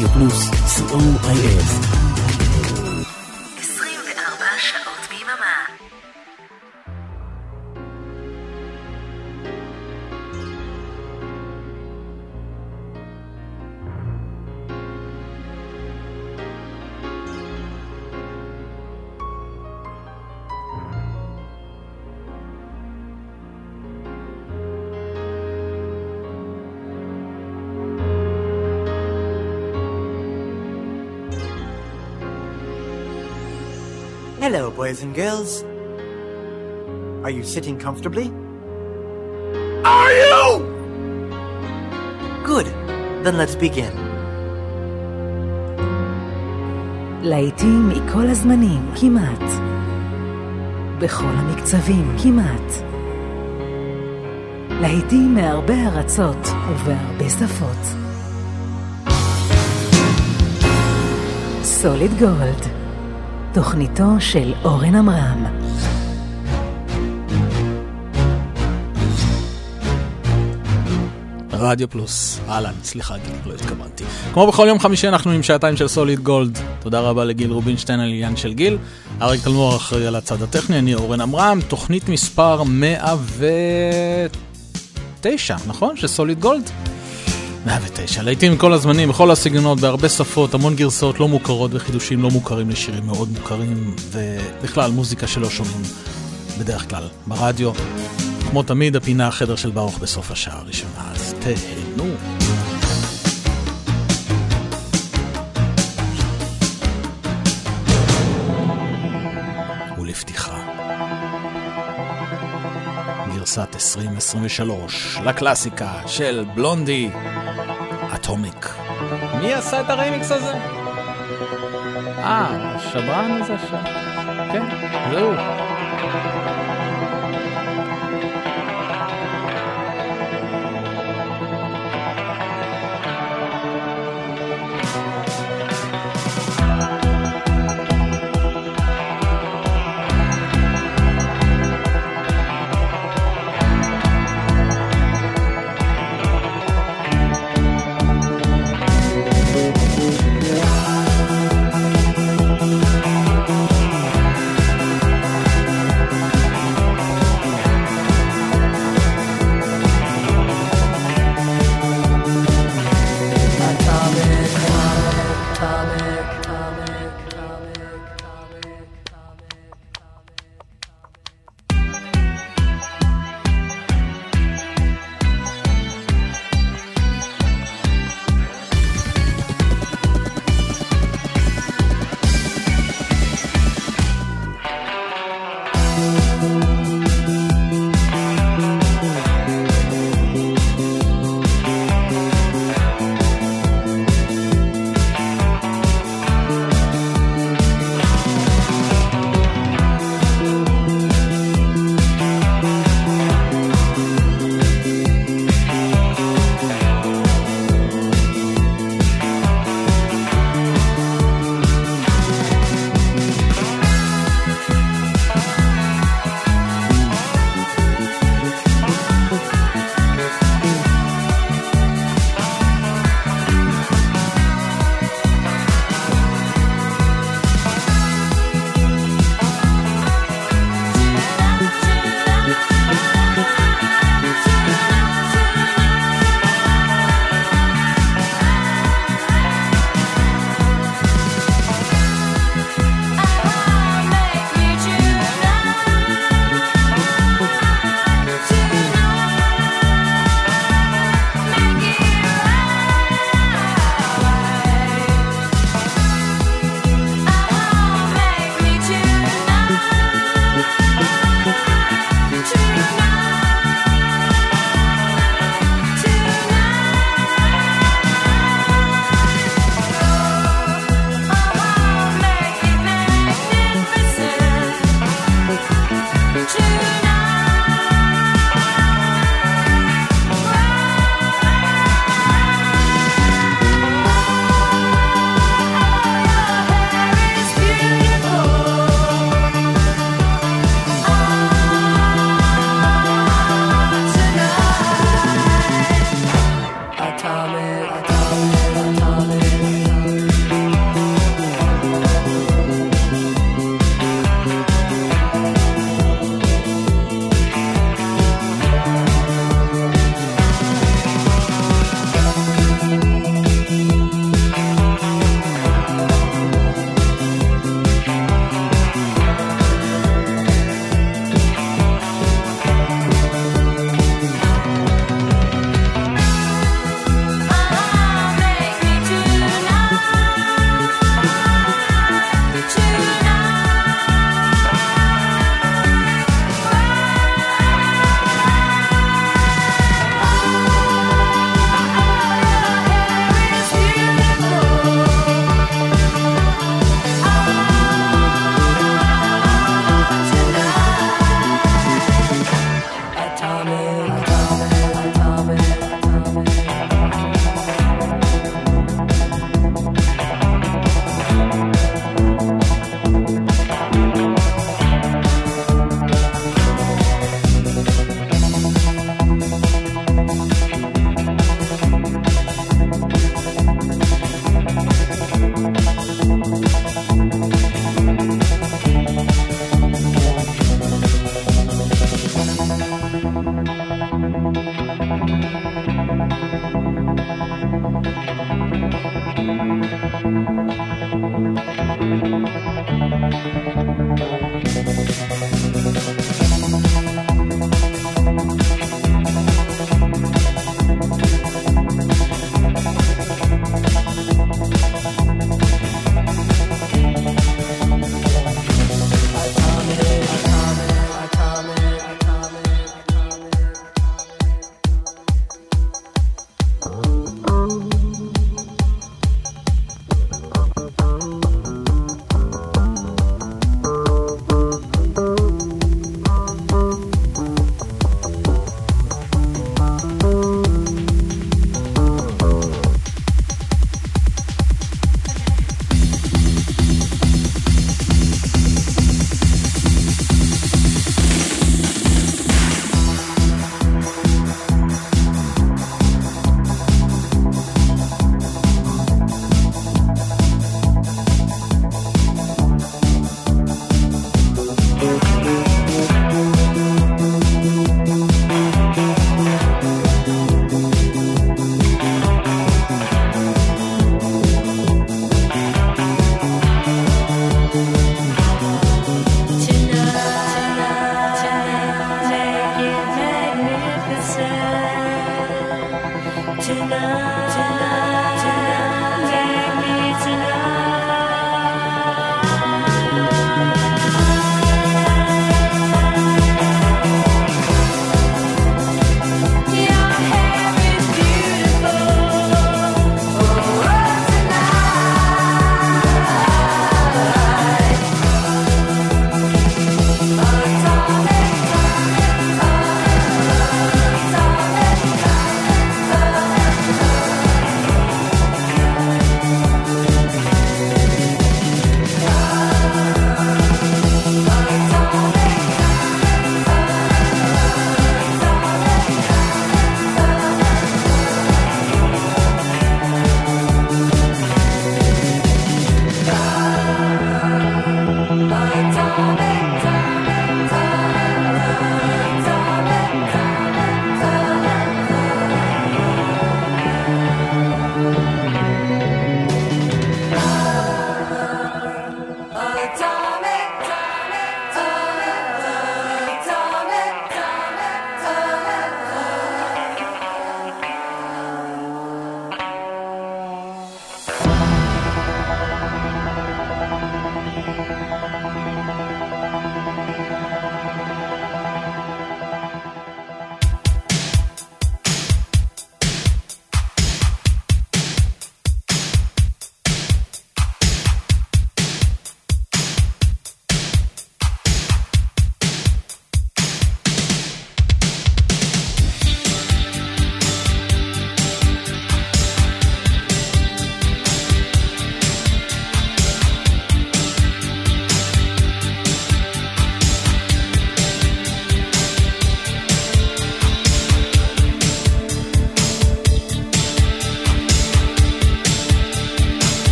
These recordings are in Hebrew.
רדיו פלוס, co.il boys and girls. Are you sitting comfortably? Are you? Good. Then let's begin. להיטים מכל הזמנים, כמעט. בכל המקצבים, כמעט. להיטים מהרבה ארצות ובהרבה שפות. סוליד גולד תוכניתו של אורן עמרם. רדיו פלוס, אהלן, סליחה גיל, לא התכוונתי. כמו בכל יום חמישי אנחנו עם שעתיים של סוליד גולד. תודה רבה לגיל רובינשטיין על עניין של גיל. אריק תלמור אחראי על הצד הטכני, אני אורן עמרם, תוכנית מספר 109, נכון? של סוליד גולד? 109, להיטים כל הזמנים, בכל הסגנונות, בהרבה שפות, המון גרסאות לא מוכרות וחידושים לא מוכרים לשירים מאוד מוכרים, ובכלל מוזיקה שלא שומעים בדרך כלל ברדיו. כמו תמיד, הפינה החדר של ברוך בסוף השעה הראשונה, אז תהנו. גרסת 2023 לקלאסיקה של בלונדי. אטומיק. מי עשה את הרמיקס הזה? אה, השברן הזה ש... כן, זהו.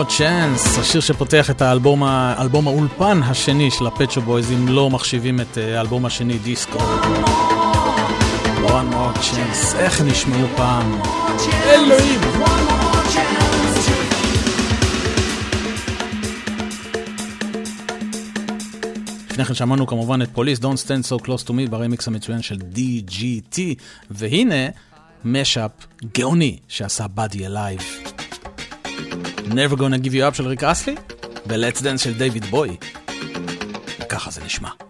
More Chance, השיר שפותח את האלבום, האלבום האולפן השני של הפצ'ו בויז, אם לא מחשיבים את אה, האלבום השני, דיסקו. One more chance, איך נשמעו פעם? אלוהים! לפני כן שמענו כמובן את פוליס, Don't Stand So Close To Me ברמיקס המצוין של DGT, והנה mashup גאוני שעשה BodyAlive. Never Gonna Give You Up של ריק אסלי, ו-Let's Dance של דייוויד בואי. ככה זה נשמע.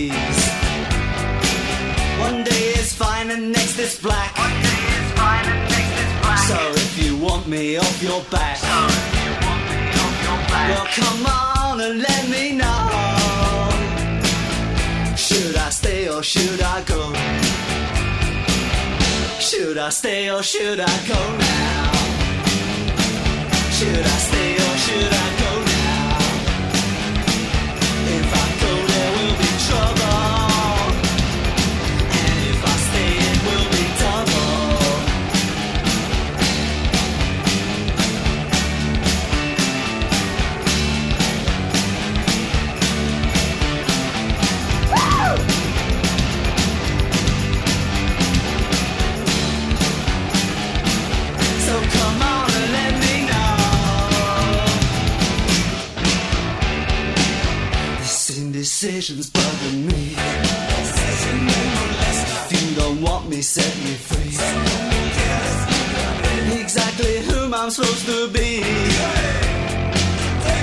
Me off your back, well come on and let me know. Should I stay or should I go? Should I stay or should I go now? Should I stay or should I go indecision's bugging me. If you don't want me, set me free. Exactly whom I'm supposed to be.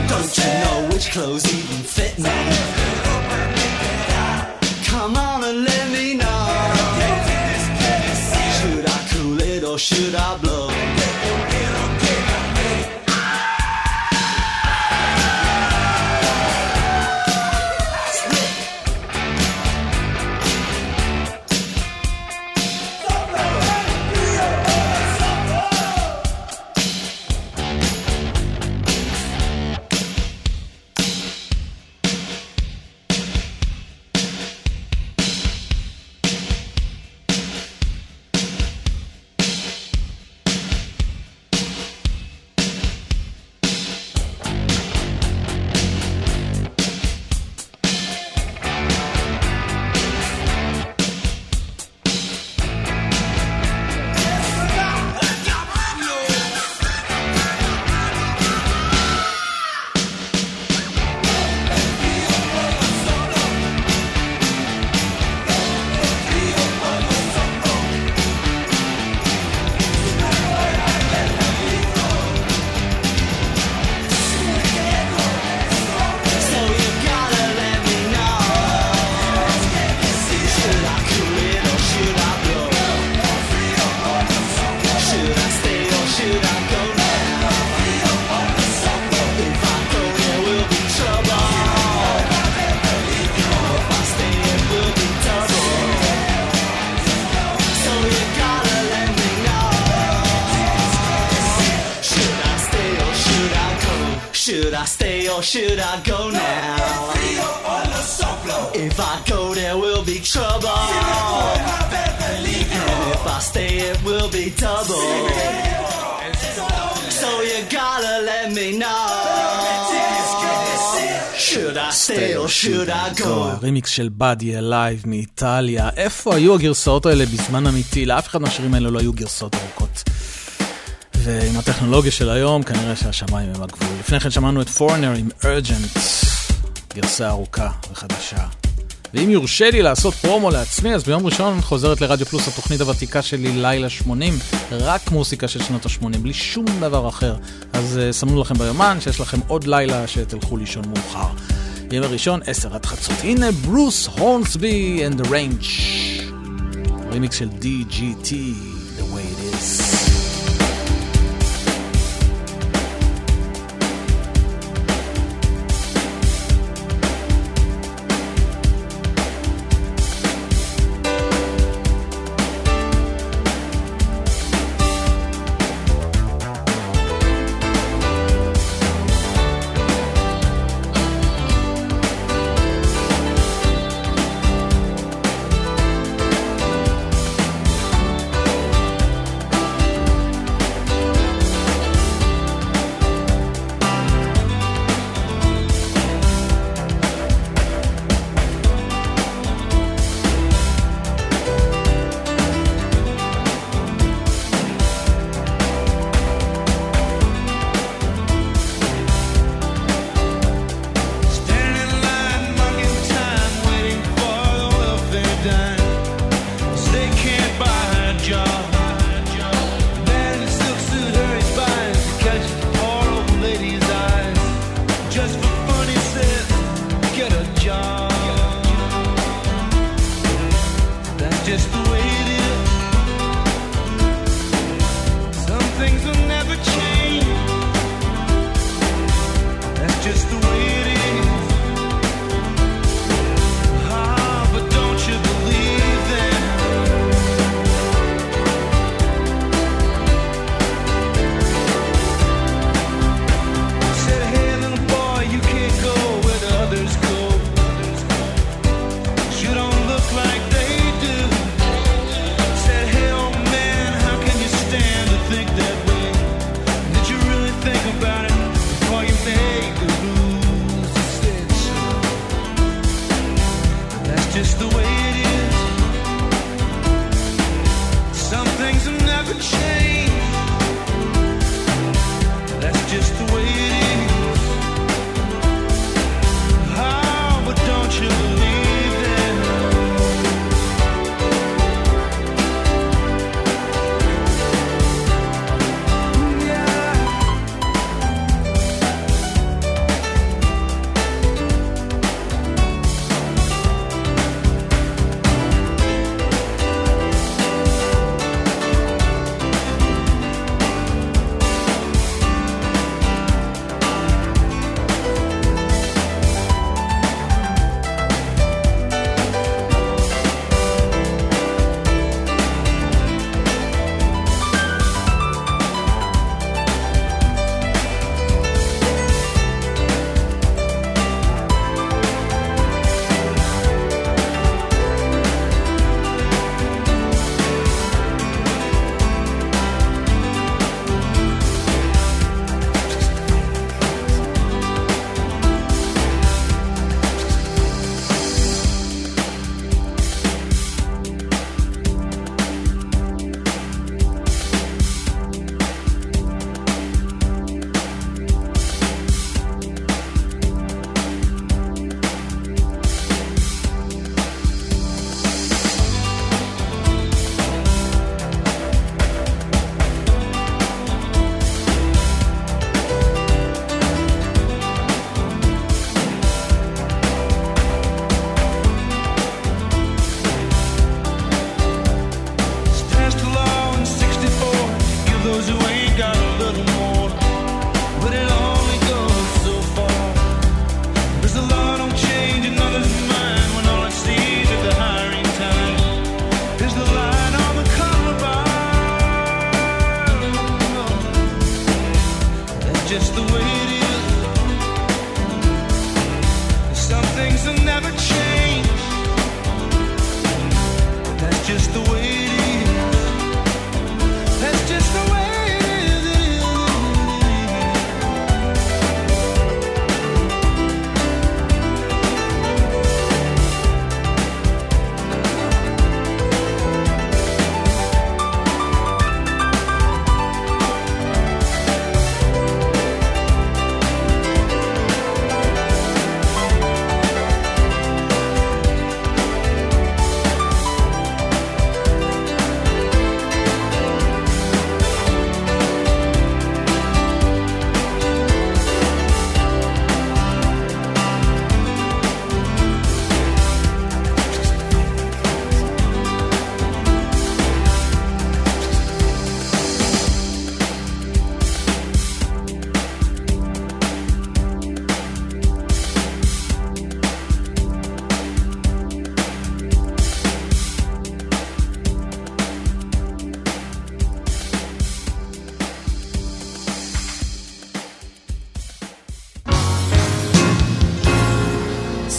Don't you know which clothes even fit me? Come on and let me know. Should I cool it or should I blow? Should I go? הרימיקס של BodyAlive מאיטליה. איפה היו הגרסאות האלה בזמן אמיתי? לאף אחד מהשירים האלה לא היו גרסאות ארוכות. ועם הטכנולוגיה של היום, כנראה שהשמיים הם הגבול. לפני כן שמענו את Foreigner עם Urgent, גרסה ארוכה וחדשה. ואם יורשה לי לעשות פרומו לעצמי, אז ביום ראשון חוזרת לרדיו פלוס התוכנית הוותיקה שלי, לילה 80, רק מוסיקה של שנות ה-80, בלי שום דבר אחר. אז uh, סמנו לכם ביומן שיש לכם עוד לילה שתלכו לישון מאוחר. יום הראשון, 10 עד חצות. הנה ברוס הורנסבי and the range. רימיקס של DGT,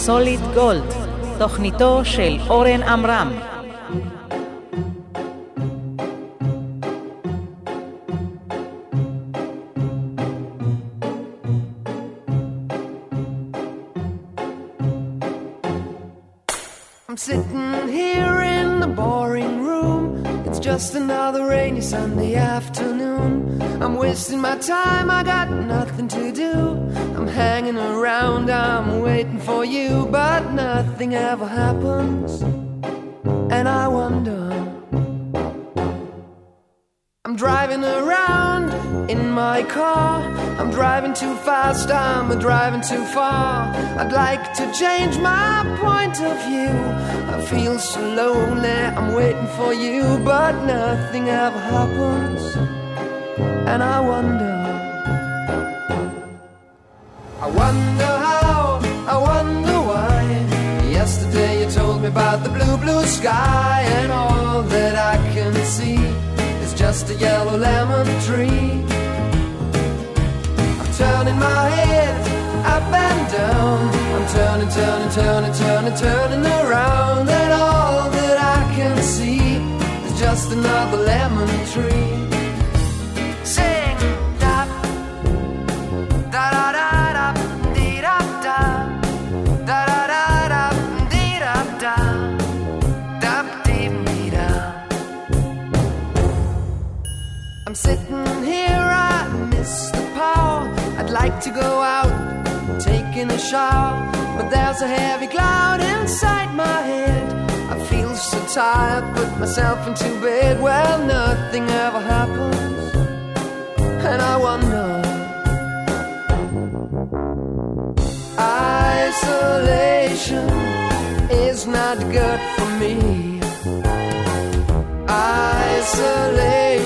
סוליד גולד, תוכניתו של אורן עמרם. I'm sitting here in the boring room. It's just another rainy Sunday afternoon. I'm wasting my time, I got nothing to do. I'm hanging around, I'm waiting for you, but nothing ever happens. And I wonder. I'm driving around in my car. I'm driving too fast, I'm driving too far. I'd like to change my point of view. I feel so lonely, I'm waiting for you, but nothing ever happens. And I wonder. I wonder how, I wonder why. Yesterday you told me about the blue, blue sky, and all that I can see is just a yellow lemon tree. I'm turning my head up and down. I'm turning, turning, turning, turning, turning around, and all that I can see is just another lemon tree. I'm sitting here, I miss the power. I'd like to go out, taking a shower, but there's a heavy cloud inside my head. I feel so tired, put myself into bed. Well, nothing ever happens, and I wonder. Isolation is not good for me. Isolation.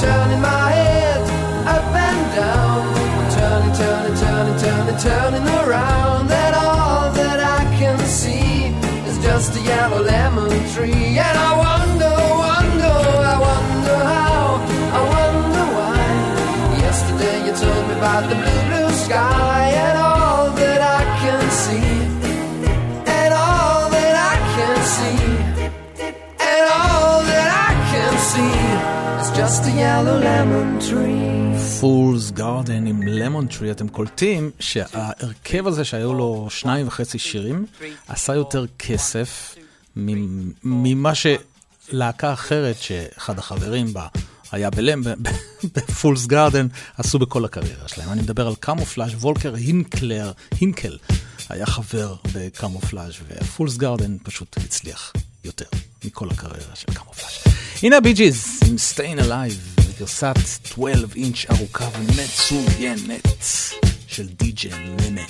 Turning my head up and down. I'm turning, turning, turning, turning, turning around. And all that I can see is just a yellow lemon tree. And I just a yellow lemon tree. Fools Garden עם Lemon Tree, אתם קולטים שההרכב הזה שהיו לו שניים וחצי שירים, עשה יותר כסף ממה שלהקה אחרת שאחד החברים בה היה גם, ב Fools Garden, עשו בכל הקריירה שלהם. אני מדבר על קמופלאז' ופולקר הינקלר, הינקל, היה חבר בקמופלאז' ו Fools Garden פשוט הצליח יותר מכל הקריירה של קמופלאז'. הנה הבי ג'יז עם Stayin' Alive, גרסת 12 אינץ' ארוכה ומצוינת של די.ג'י ממה.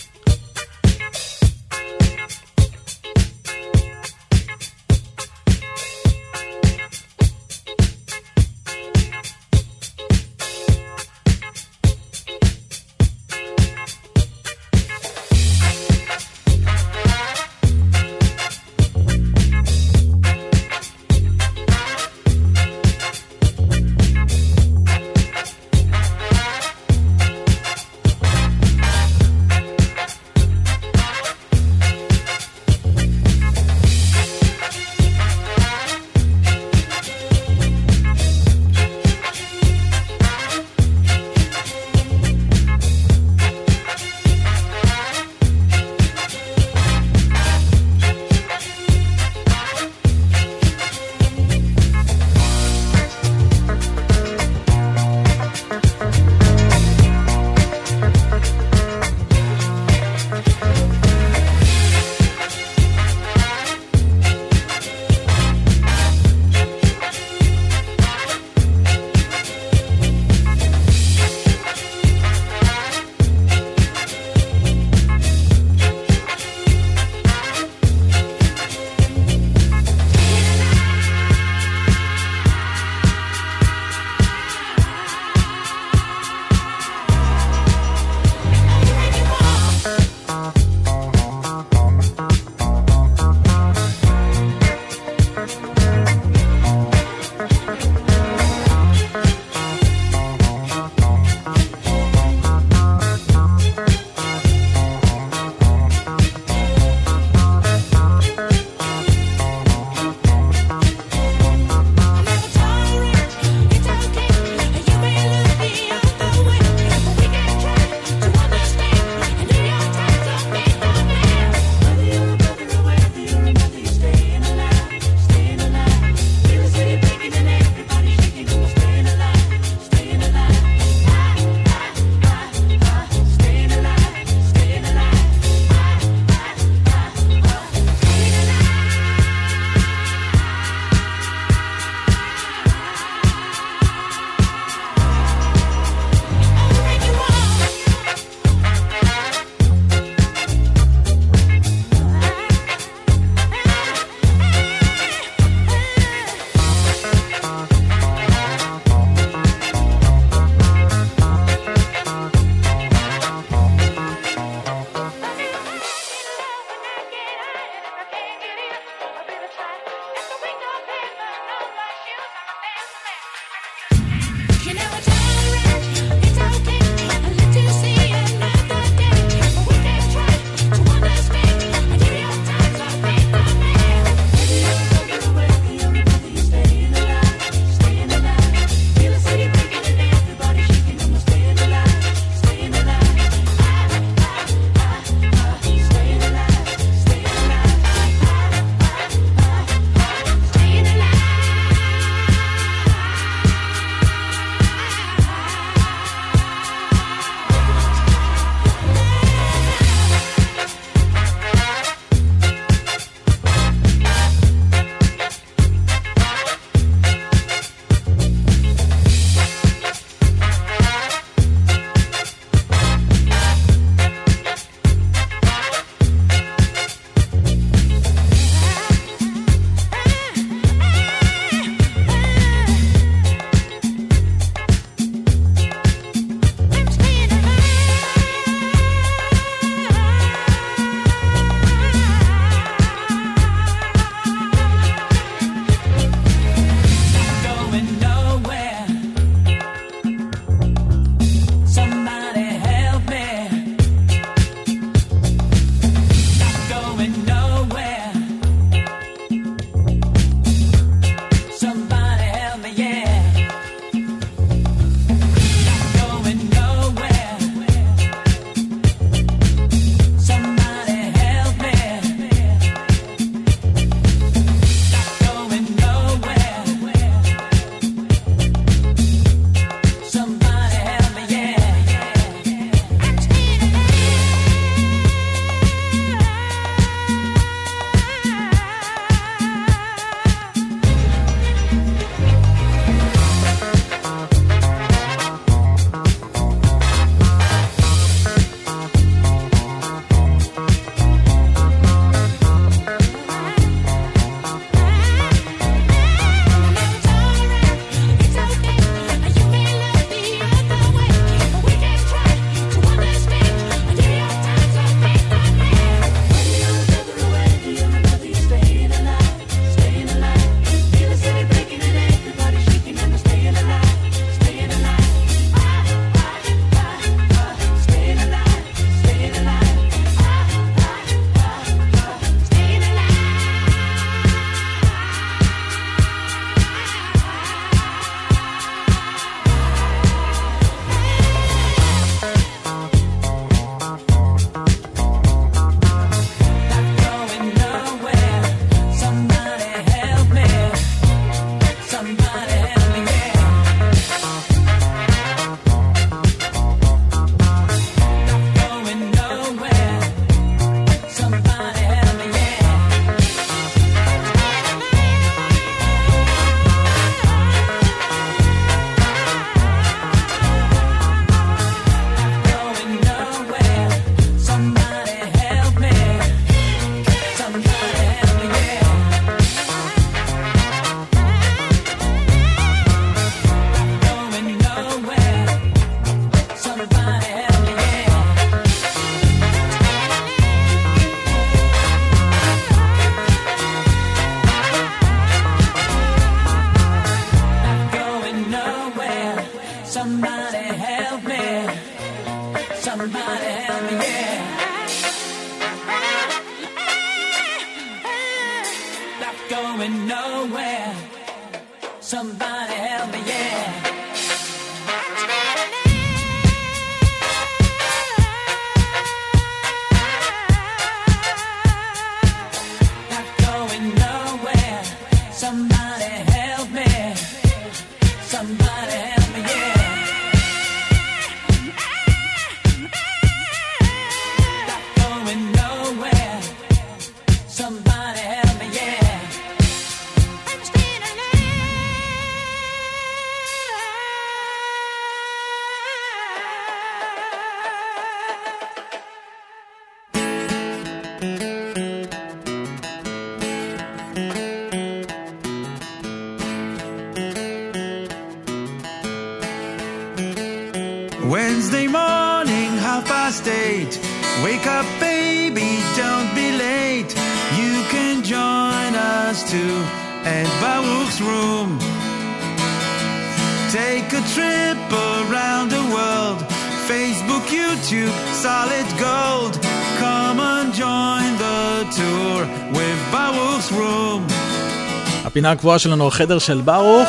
הפינה הקבועה שלנו, החדר של ברוך.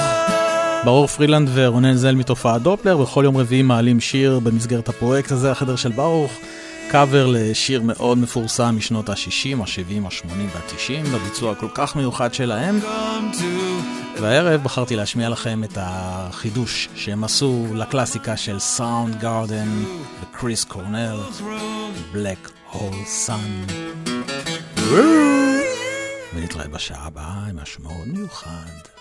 ברוך פרילנד ורונן זל מתופעת דופלר, וכל יום רביעי מעלים שיר במסגרת הפרויקט הזה, החדר של ברוך. קאבר לשיר מאוד מפורסם משנות ה-60, ה-70, ה-80 וה-90, בביצוע כל כך מיוחד שלהם. והערב בחרתי להשמיע לכם את החידוש שהם עשו לקלאסיקה של סאונדגארדן וקריס קורנל, Black Hole Sun. ונתראה בשעה הבאה עם משהו מאוד מיוחד.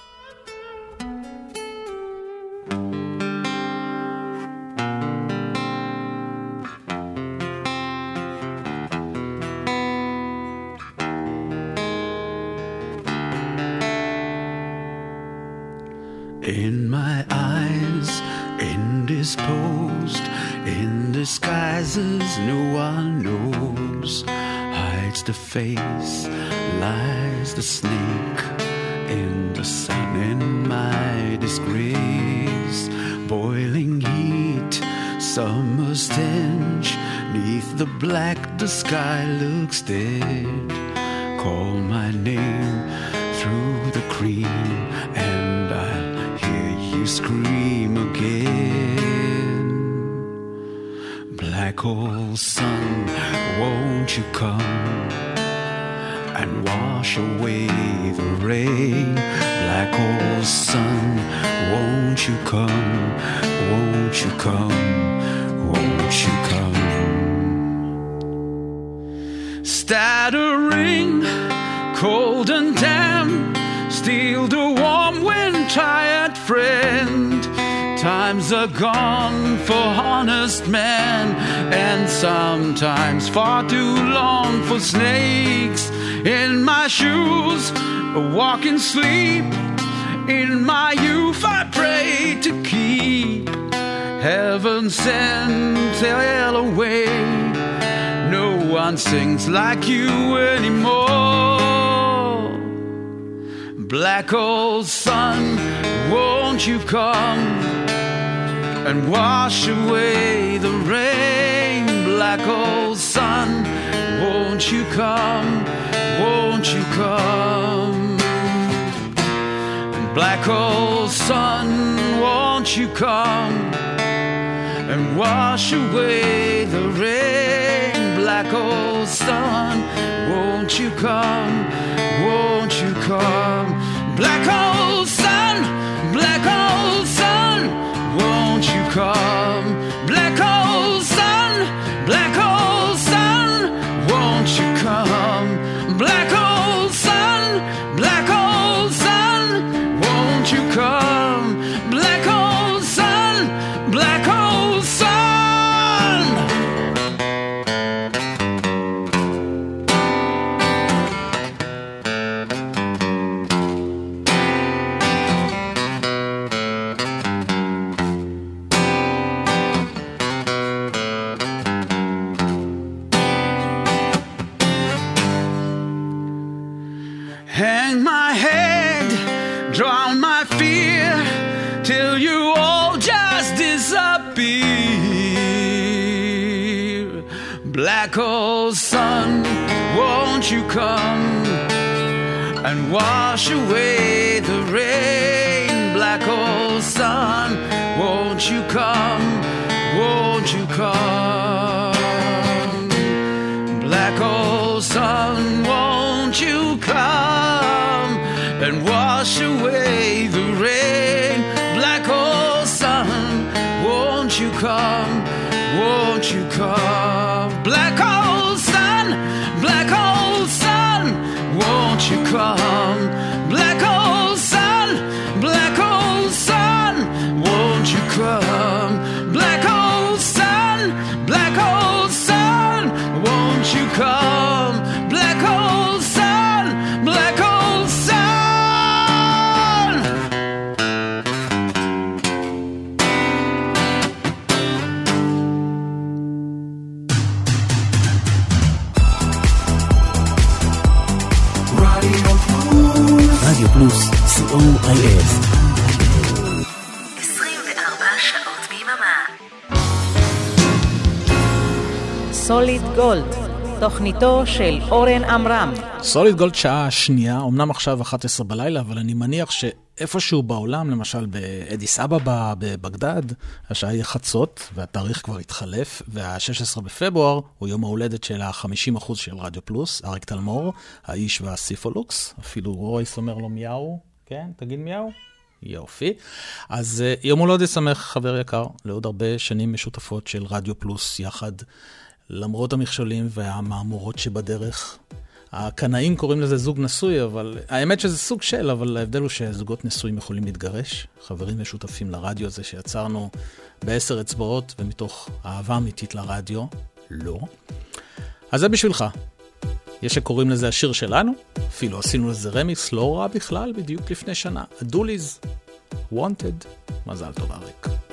In my eyes, indisposed, in disguises no one knows. Hides the face, lies the snake in the sun in my disgrace. Boiling heat, summer stench, neath the black the sky looks dead. Call my name through the cream, and I'll hear you scream again. Black hole sun, won't you come and wash away the rain? Black hole sun, won't you come? Won't you come? Won't you come? Stuttering, cold and damp, steal the warm wind, tired friend. Times are gone for honest men, and sometimes far too long for snakes. In my shoes, walking sleep. In my youth, I pray to keep heaven sent hell away. No one sings like you anymore. Black old sun, won't you come and wash away the rain? Black old sun, won't you come? Won't you come? Black hole sun, won't you come and wash away the rain? Black hole sun, won't you come? Won't you come? Black hole sun, black hole sun, won't you come? תוכניתו של אורן עמרם. סוליד גולד שעה שנייה, אמנם עכשיו 11 בלילה, אבל אני מניח שאיפשהו בעולם, למשל באדיס אבבה, בבגדד, השעה היא חצות, והתאריך כבר התחלף, וה-16 בפברואר הוא יום ההולדת של ה-50% של רדיו פלוס, אריק תלמור, האיש והסיפולוקס, אפילו רויס אומר לו מיהו, כן, תגיד מיהו. יופי. אז uh, יום הולדת שמח, חבר יקר, לעוד הרבה שנים משותפות של רדיו פלוס יחד, למרות המכשולים והמהמורות שבדרך. הקנאים קוראים לזה זוג נשוי, אבל האמת שזה סוג של, אבל ההבדל הוא שזוגות נשואים יכולים להתגרש. חברים משותפים לרדיו הזה שיצרנו בעשר אצבעות ומתוך אהבה אמיתית לרדיו, לא. אז זה בשבילך. יש שקוראים לזה השיר שלנו, אפילו עשינו לזה רמיס לא רע בכלל, בדיוק לפני שנה. הדוליז, wanted, מזל טוב אריק.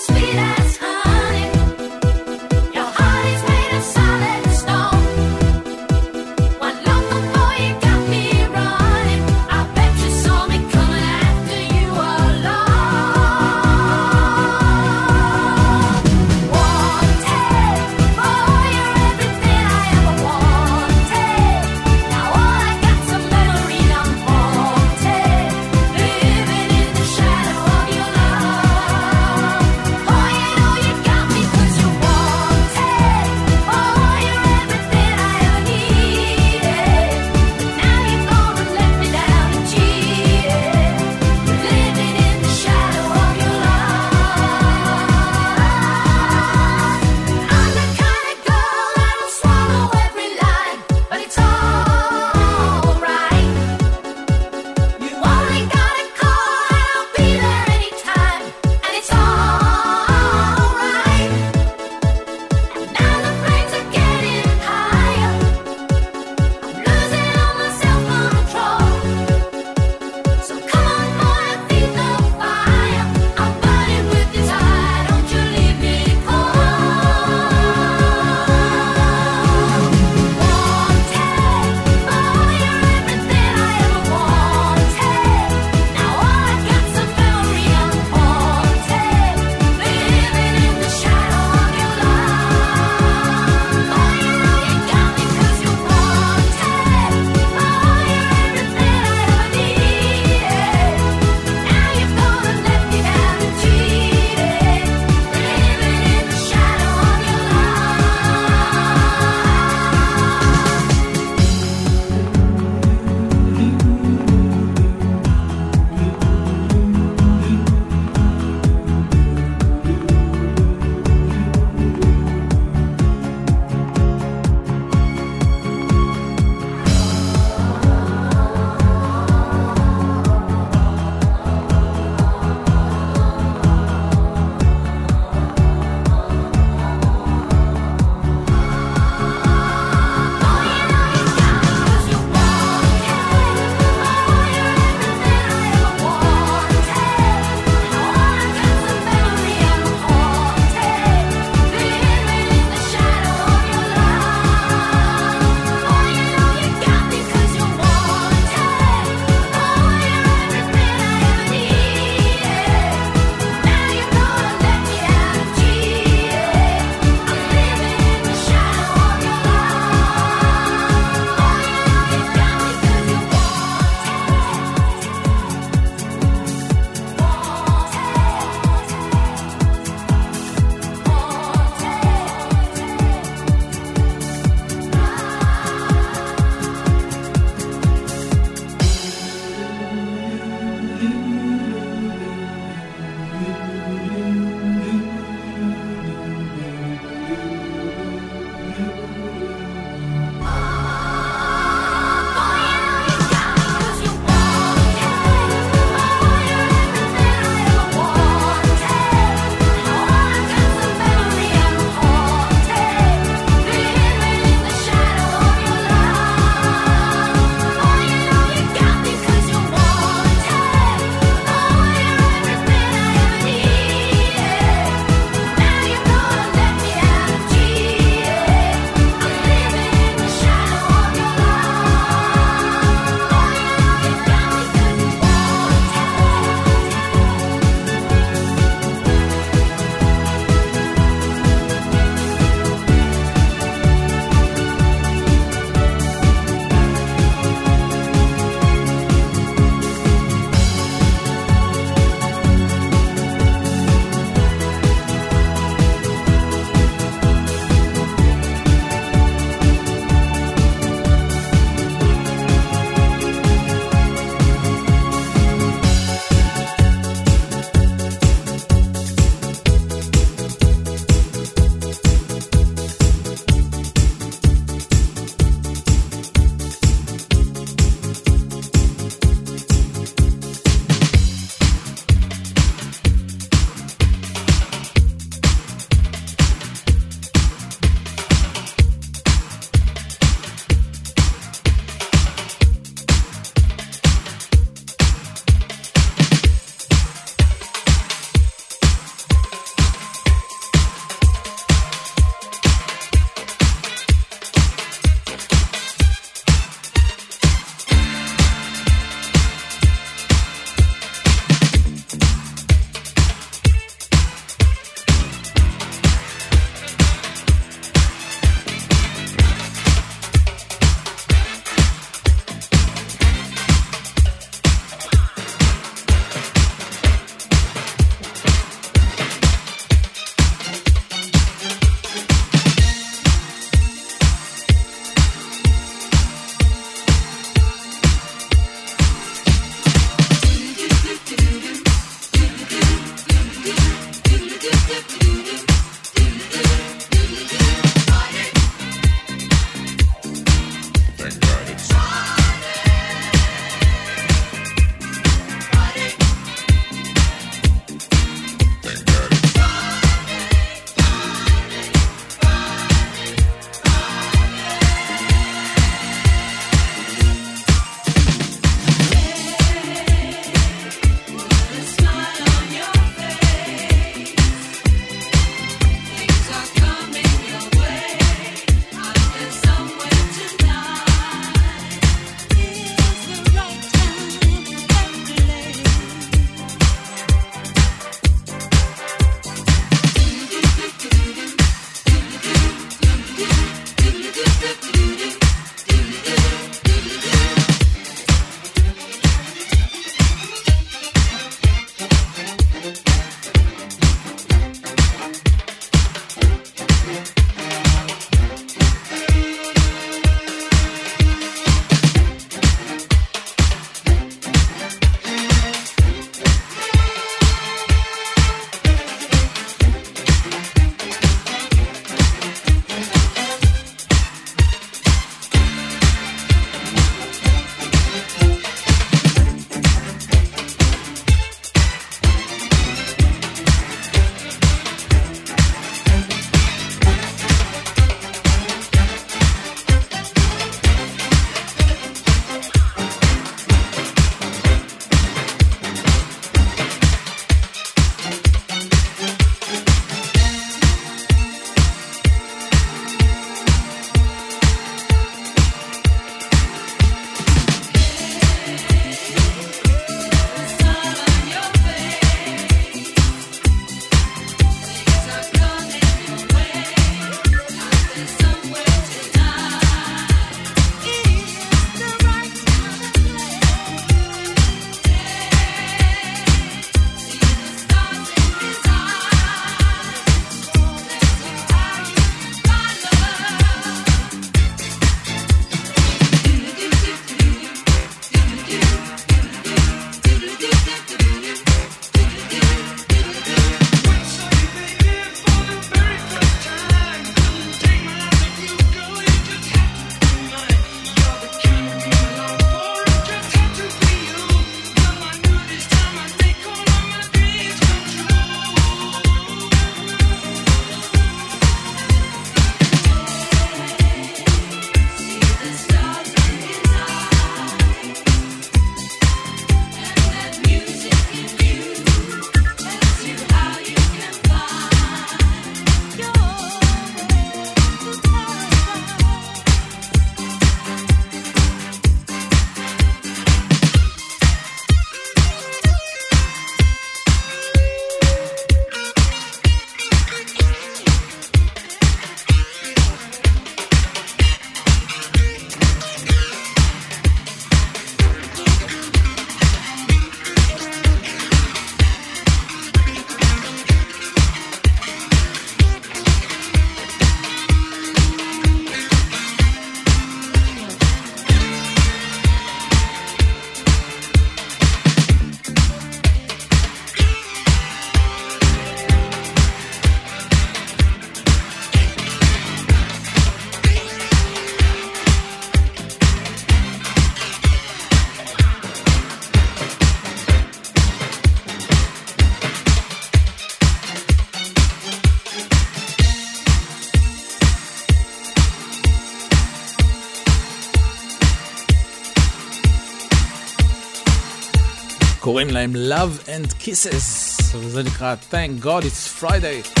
קוראים להם Love and Kisses, וזה נקרא Thank God It's Friday.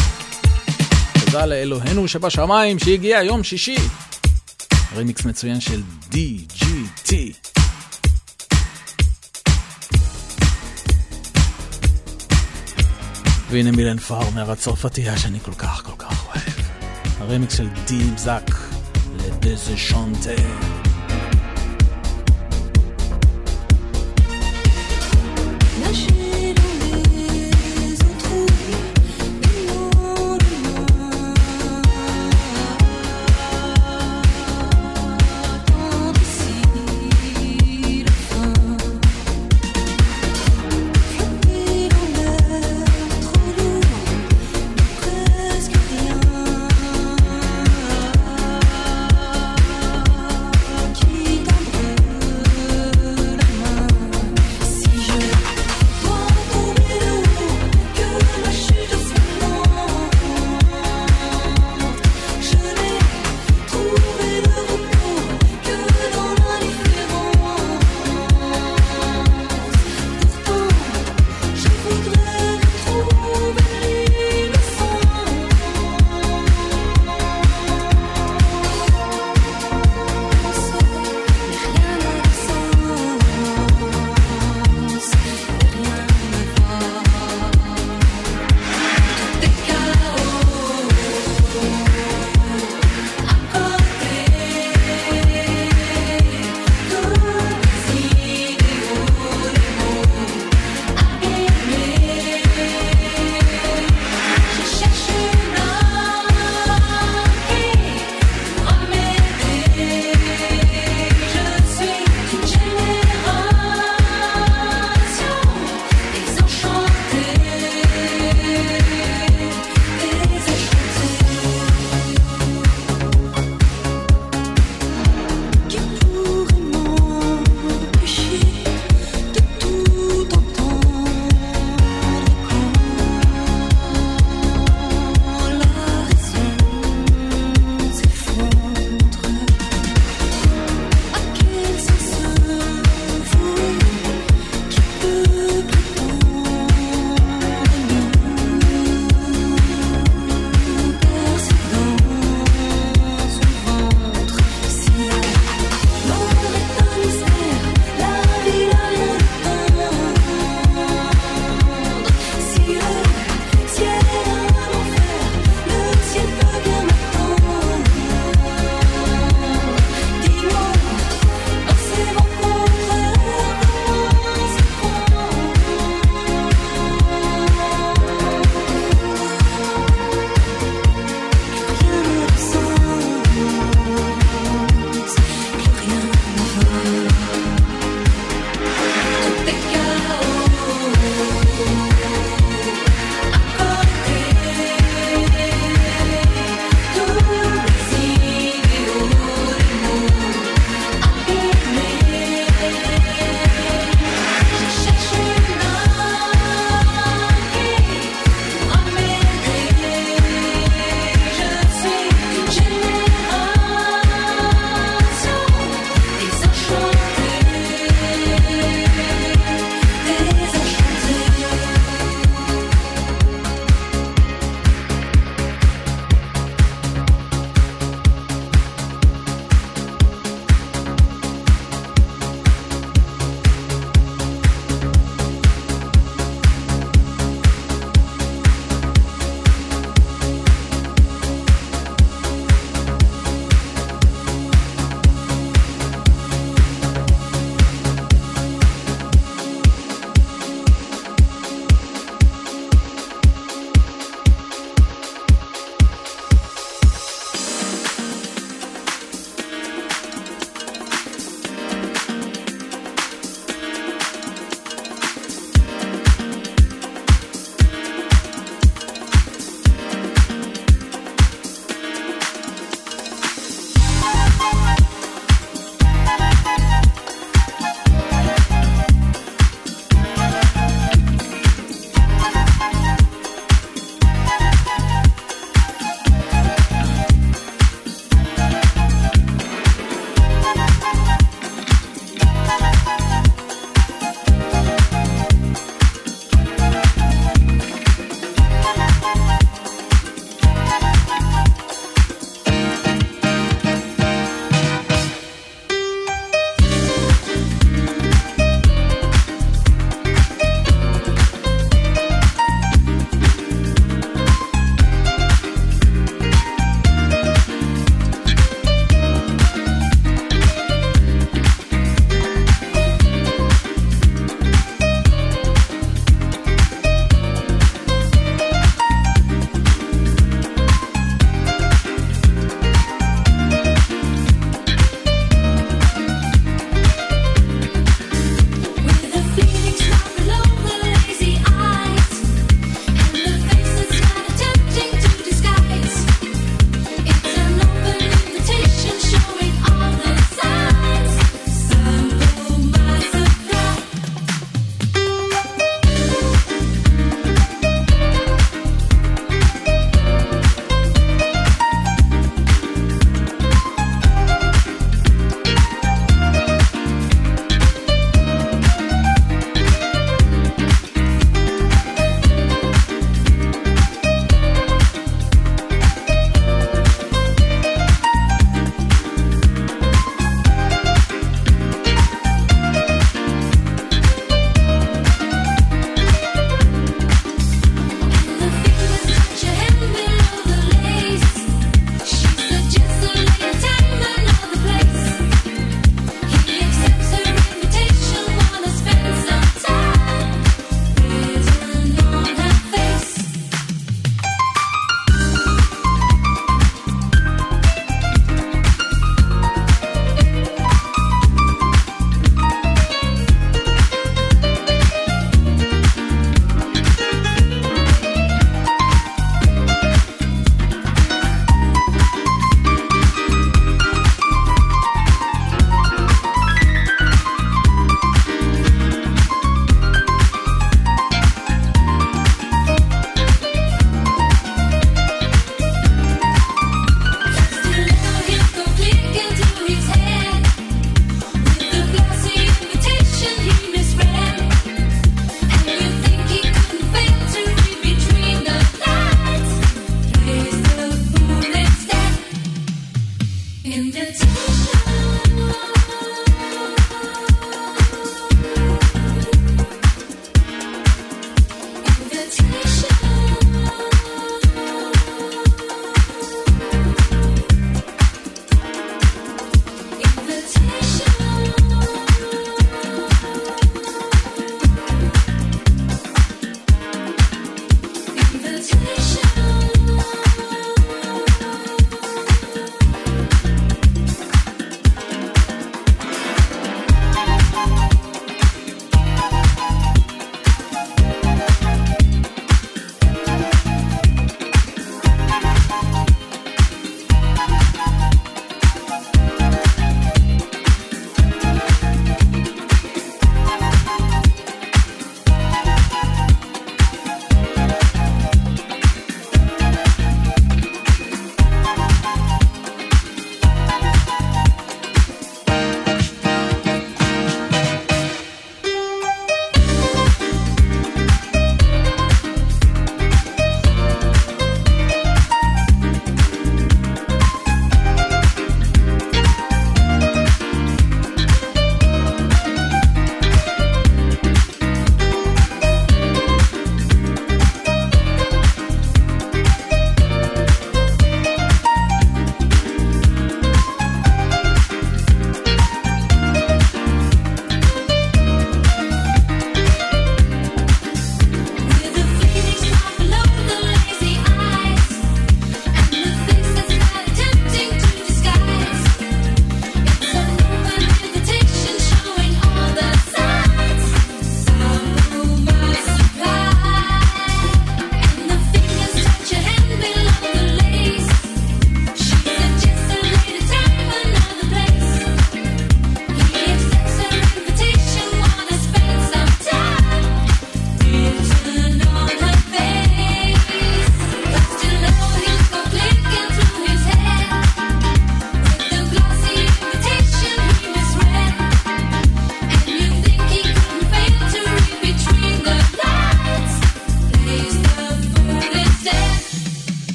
תודה לאלוהינו שבשמיים שהגיע יום שישי. רימיקס מצוין של DGT. והנה מילן פארמר הצרפתייה שאני כל כך כל כך אוהב. הרימיקס של דים זאק לדזה שונטה.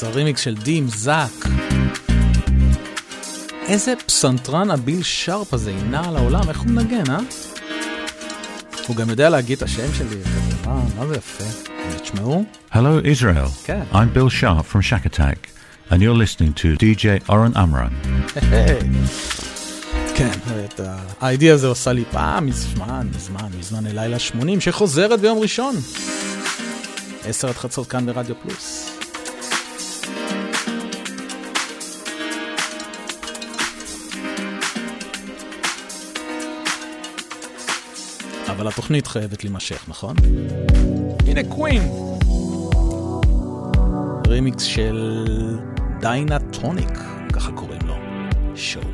Invitations, הרימיקס של דים זאק. איזה פסנתרן הביל שרפ הזה ינע על העולם, איך הוא מנגן, אה? הוא גם יודע להגיד את השם שלי, כזה, מה, מה זה יפה. תשמעו. Hello, Israel. Okay. I'm Bill Sharp from Shack Attack, and you're listening to DJ Oren Amran. כן, את ה-ID הזה עושה לי פעם, מזמן, מזמן, מזמן ללילה 80, שחוזרת ביום ראשון. עשר עד חצות כאן ברדיו פלוס. אבל התוכנית חייבת להימשך, נכון? הנה קווין! רימיקס של דיינה טוניק, ככה קוראים לו. show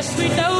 best we know.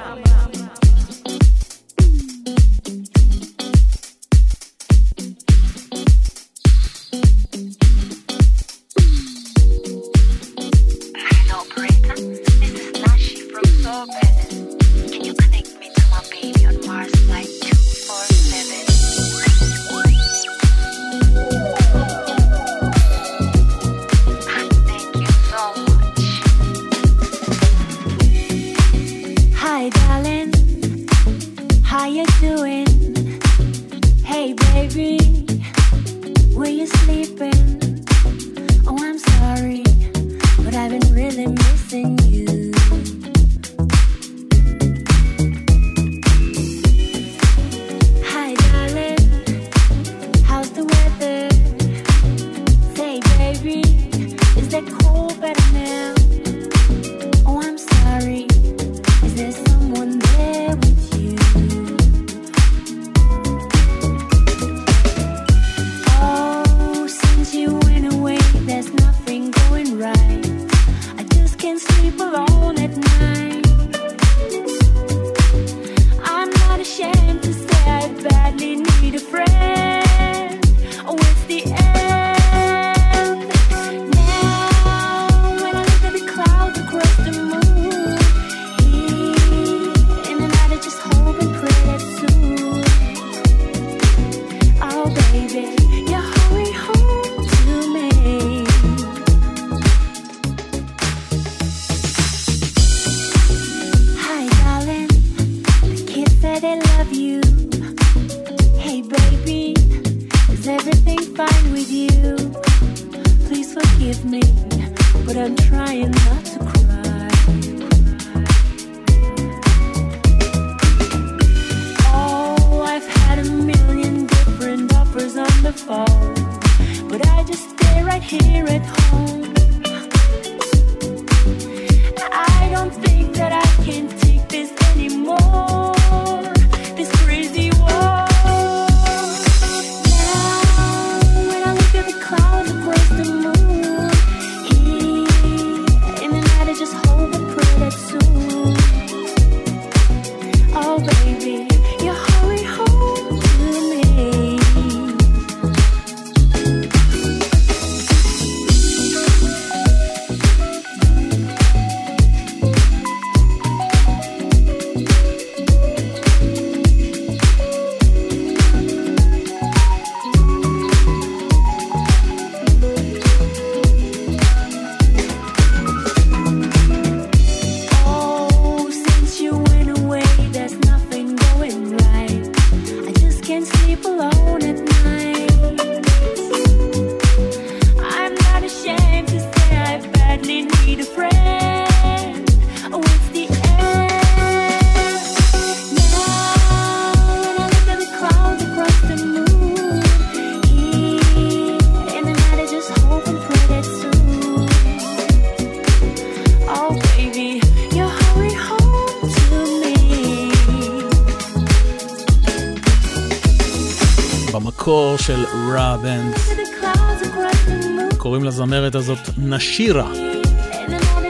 נשירה.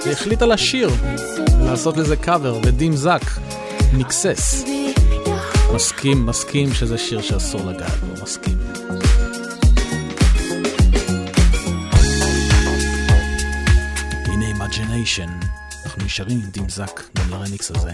היא החליטה לשיר, ולעשות לזה קאבר, ודים זק, מיקסס. מסכים, מסכים שזה שיר שאסור לגעת בו, מסכים. הנה אימג'יניישן, אנחנו נשארים עם דים זק גם לרמיקס הזה.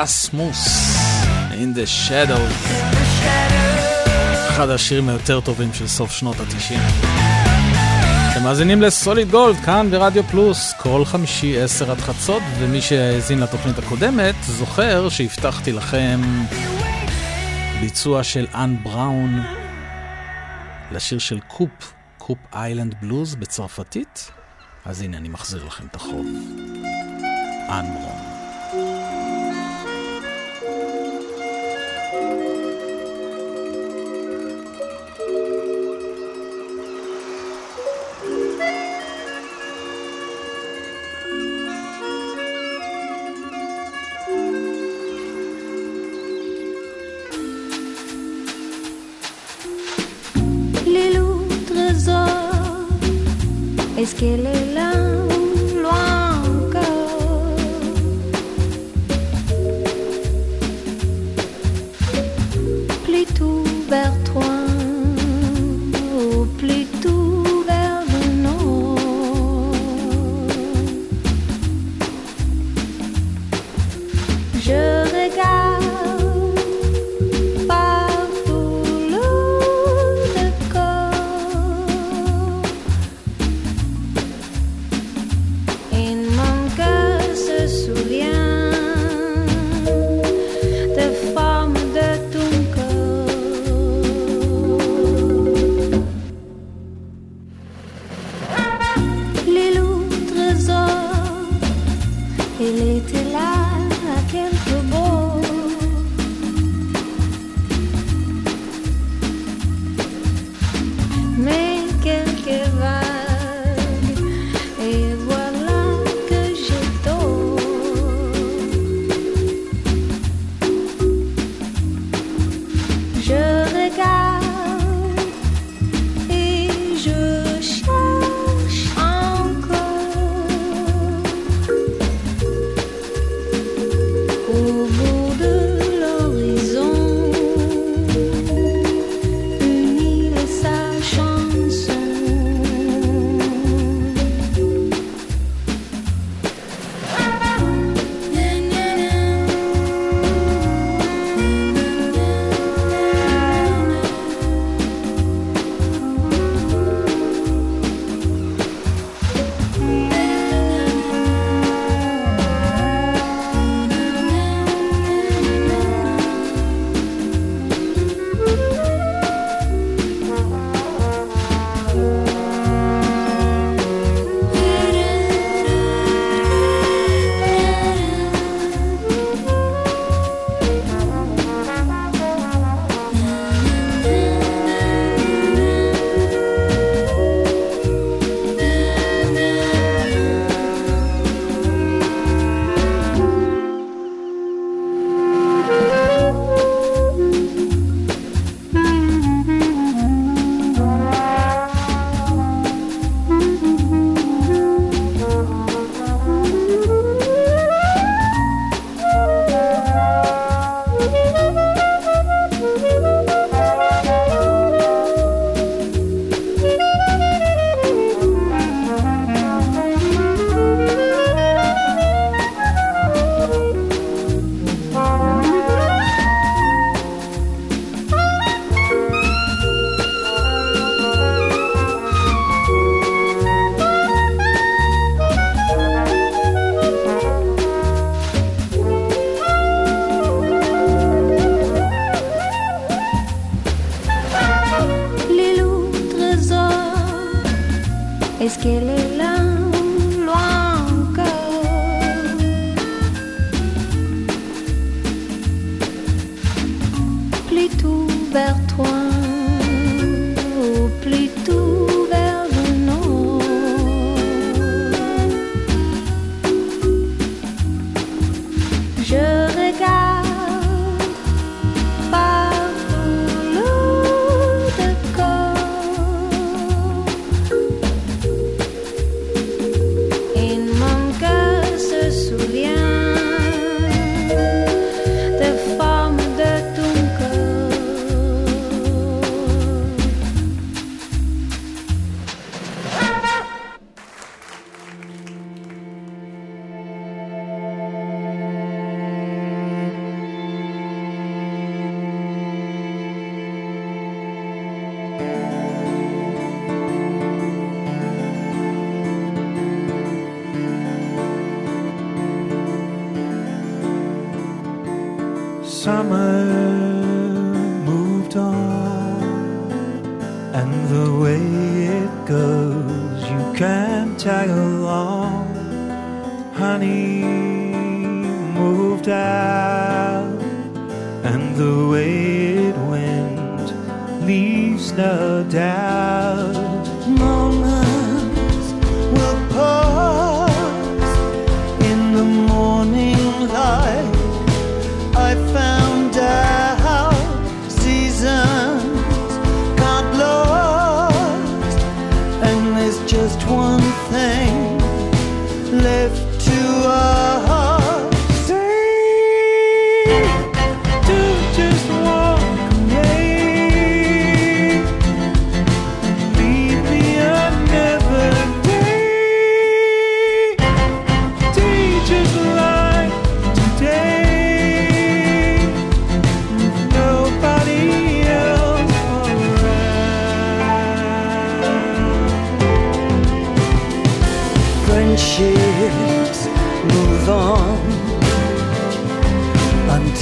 רסמוס, In the Shadows. אחד השירים היותר טובים של סוף שנות התשעים. אתם מאזינים לסוליד גולד, כאן ברדיו פלוס, כל חמישי עשר עד חצות, ומי שהאזין לתוכנית הקודמת זוכר שהבטחתי לכם ביצוע של אנ בראון לשיר של קופ, קופ איילנד בלוז בצרפתית. אז הנה, אני מחזיר לכם את החוב. אנ בראון.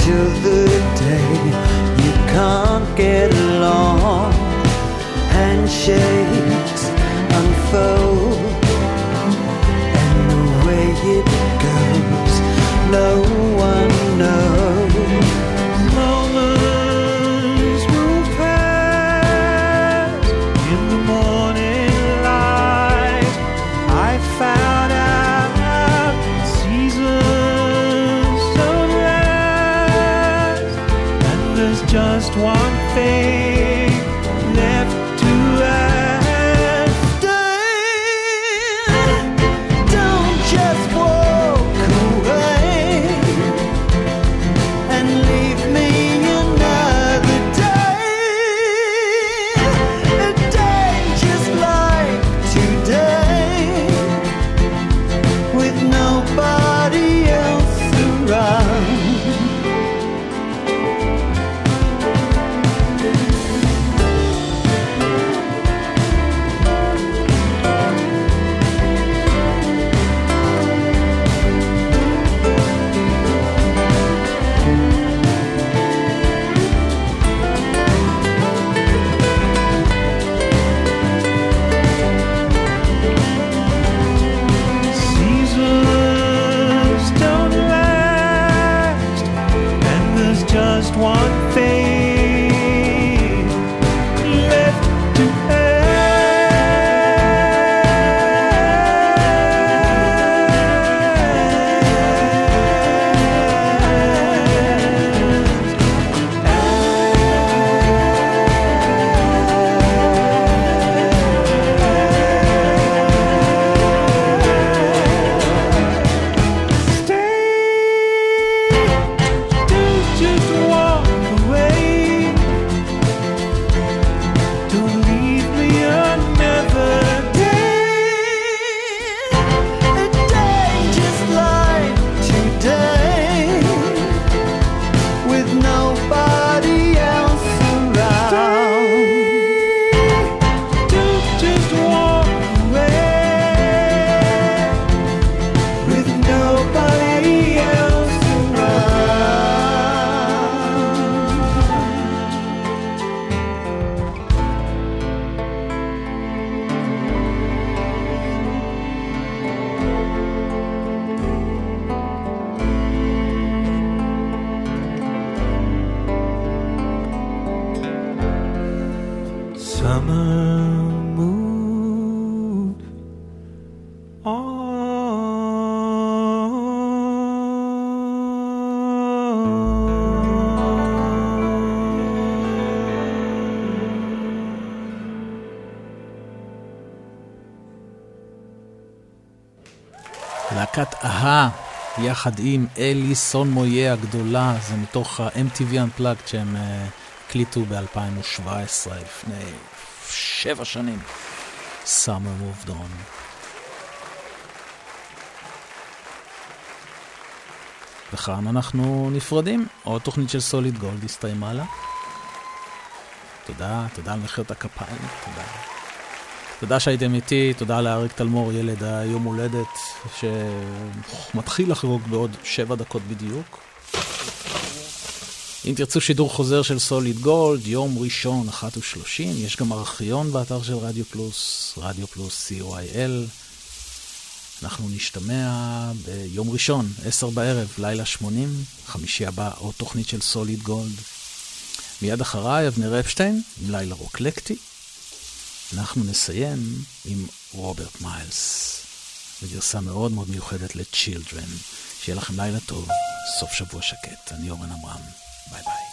of the day you can't get along. Handshakes unfold, and the way it goes, no יחד עם אליסון מויה הגדולה, זה מתוך ה-MTV Unplugged שהם אה, הקליטו ב-2017, לפני שבע שנים. Summer Moved On. וכאן אנחנו נפרדים, עוד תוכנית של סוליד גולד הסתיימה לה. תודה, תודה על מחיאות הכפיים, תודה. תודה שהייתם איתי, תודה לאריק תלמור, ילד היום הולדת, שמתחיל לחגוג בעוד שבע דקות בדיוק. אם תרצו שידור חוזר של סוליד גולד, יום ראשון, אחת ושלושים, יש גם ארכיון באתר של רדיו פלוס, רדיו פלוס co.il. אנחנו נשתמע ביום ראשון, עשר בערב, לילה שמונים, חמישי הבא, עוד תוכנית של סוליד גולד. מיד אחריי, אבנר אפשטיין, עם לילה רוקלקטי. אנחנו נסיים עם רוברט מיילס, בגרסה מאוד מאוד מיוחדת ל-Children. שיהיה לכם לילה טוב, סוף שבוע שקט. אני אורן עמרם, ביי ביי.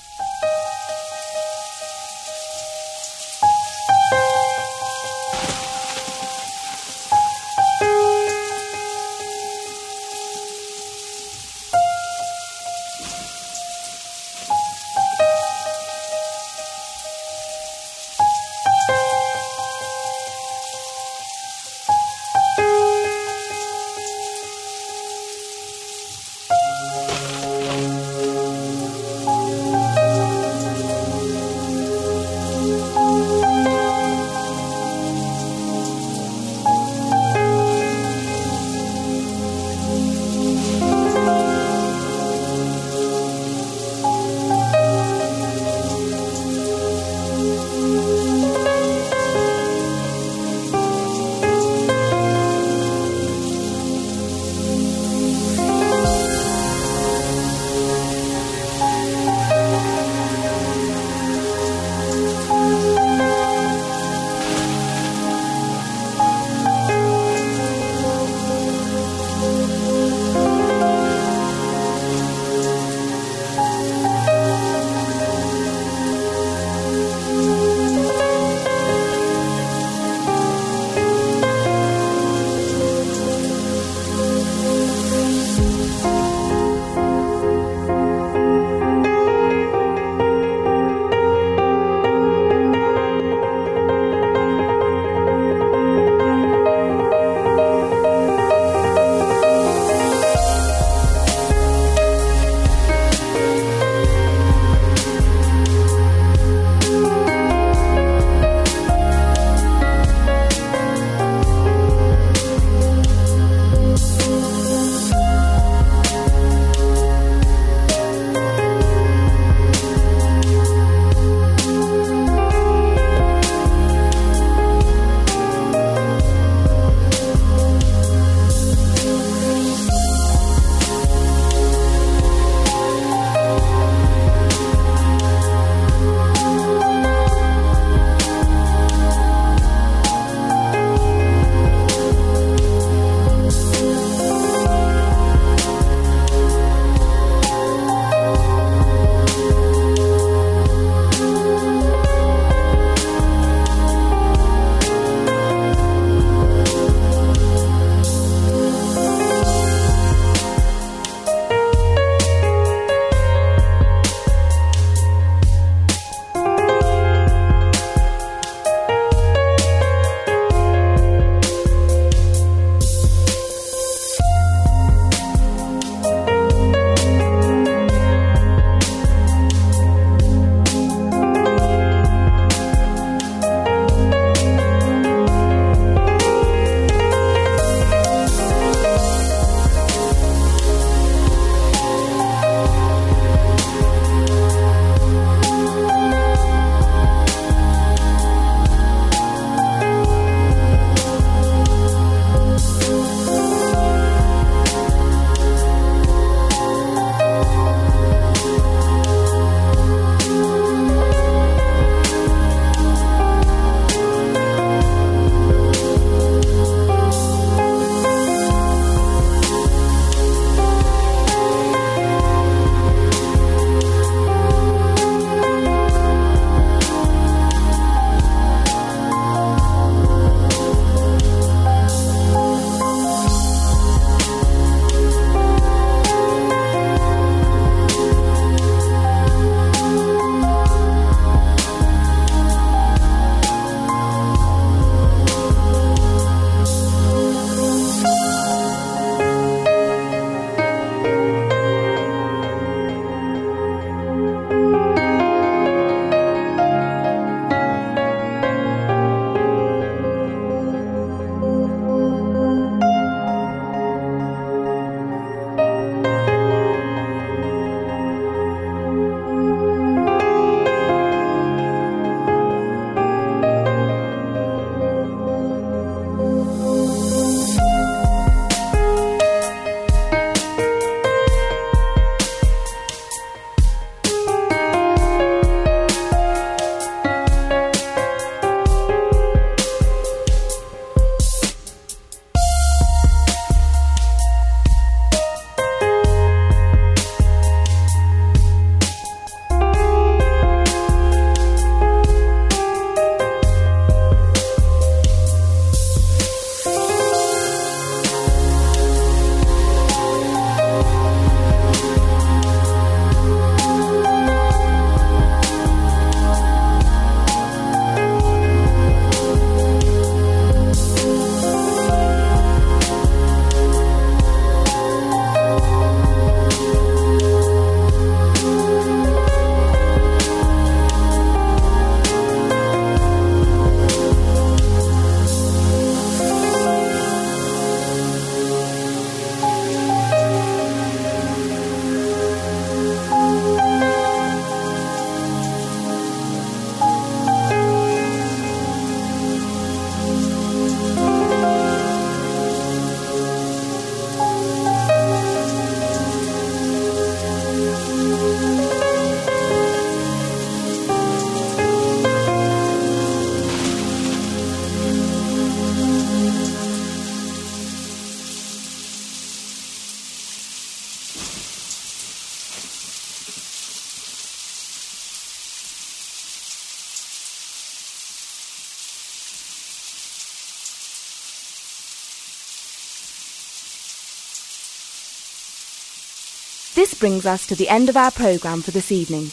brings us to the end of our programme for this evening.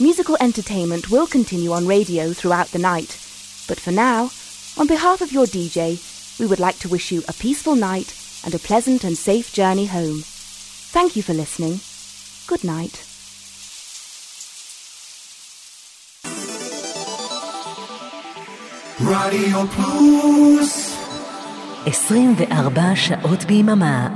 Musical entertainment will continue on radio throughout the night, but for now, on behalf of your DJ, we would like to wish you a peaceful night and a pleasant and safe journey home. Thank you for listening. Good night. רדיו פלוס 24 שעות ביממה